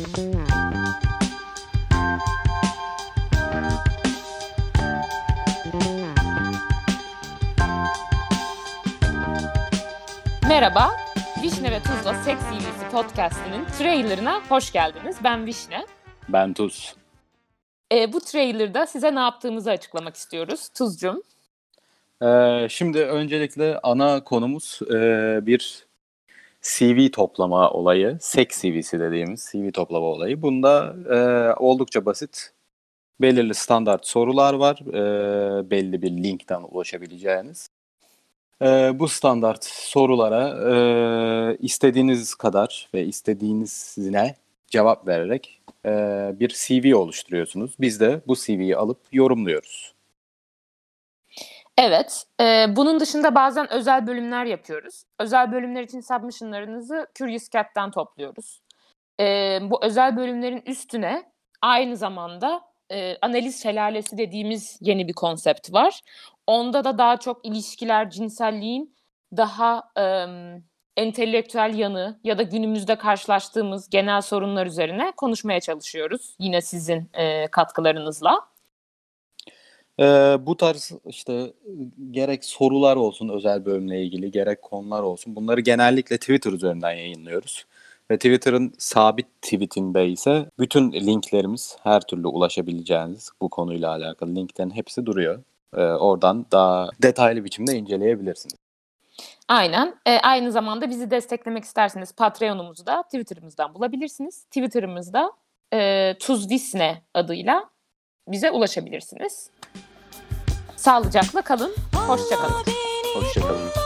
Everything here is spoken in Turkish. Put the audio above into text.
Merhaba, Vişne ve Tuzla Seks İlgisi Podcast'inin trailerına hoş geldiniz. Ben Vişne. Ben Tuz. E, bu trailerda size ne yaptığımızı açıklamak istiyoruz. Tuzcum. Ee, şimdi öncelikle ana konumuz e, bir CV toplama olayı. Seks CV'si dediğimiz CV toplama olayı. Bunda e, oldukça basit. Belirli standart sorular var. E, belli bir linkten ulaşabileceğiniz. E, bu standart sorulara e, istediğiniz kadar ve istediğinizine cevap vererek e, bir CV oluşturuyorsunuz. Biz de bu CV'yi alıp yorumluyoruz. Evet, e, bunun dışında bazen özel bölümler yapıyoruz. Özel bölümler için submissionlarınızı Curious Cat'ten topluyoruz. E, bu özel bölümlerin üstüne aynı zamanda e, analiz şelalesi dediğimiz yeni bir konsept var. Onda da daha çok ilişkiler, cinselliğin daha e, entelektüel yanı ya da günümüzde karşılaştığımız genel sorunlar üzerine konuşmaya çalışıyoruz. Yine sizin e, katkılarınızla. Ee, bu tarz işte gerek sorular olsun özel bölümle ilgili gerek konular olsun bunları genellikle Twitter üzerinden yayınlıyoruz. Ve Twitter'ın sabit tweetinde ise bütün linklerimiz her türlü ulaşabileceğiniz bu konuyla alakalı linklerin hepsi duruyor. Ee, oradan daha detaylı biçimde inceleyebilirsiniz. Aynen. E, aynı zamanda bizi desteklemek isterseniz Patreon'umuzu da Twitter'ımızdan bulabilirsiniz. Twitter'ımızda e, Tuzvisne adıyla bize ulaşabilirsiniz. Sağlıcakla kalın. Hoşçakalın. Hoşçakalın.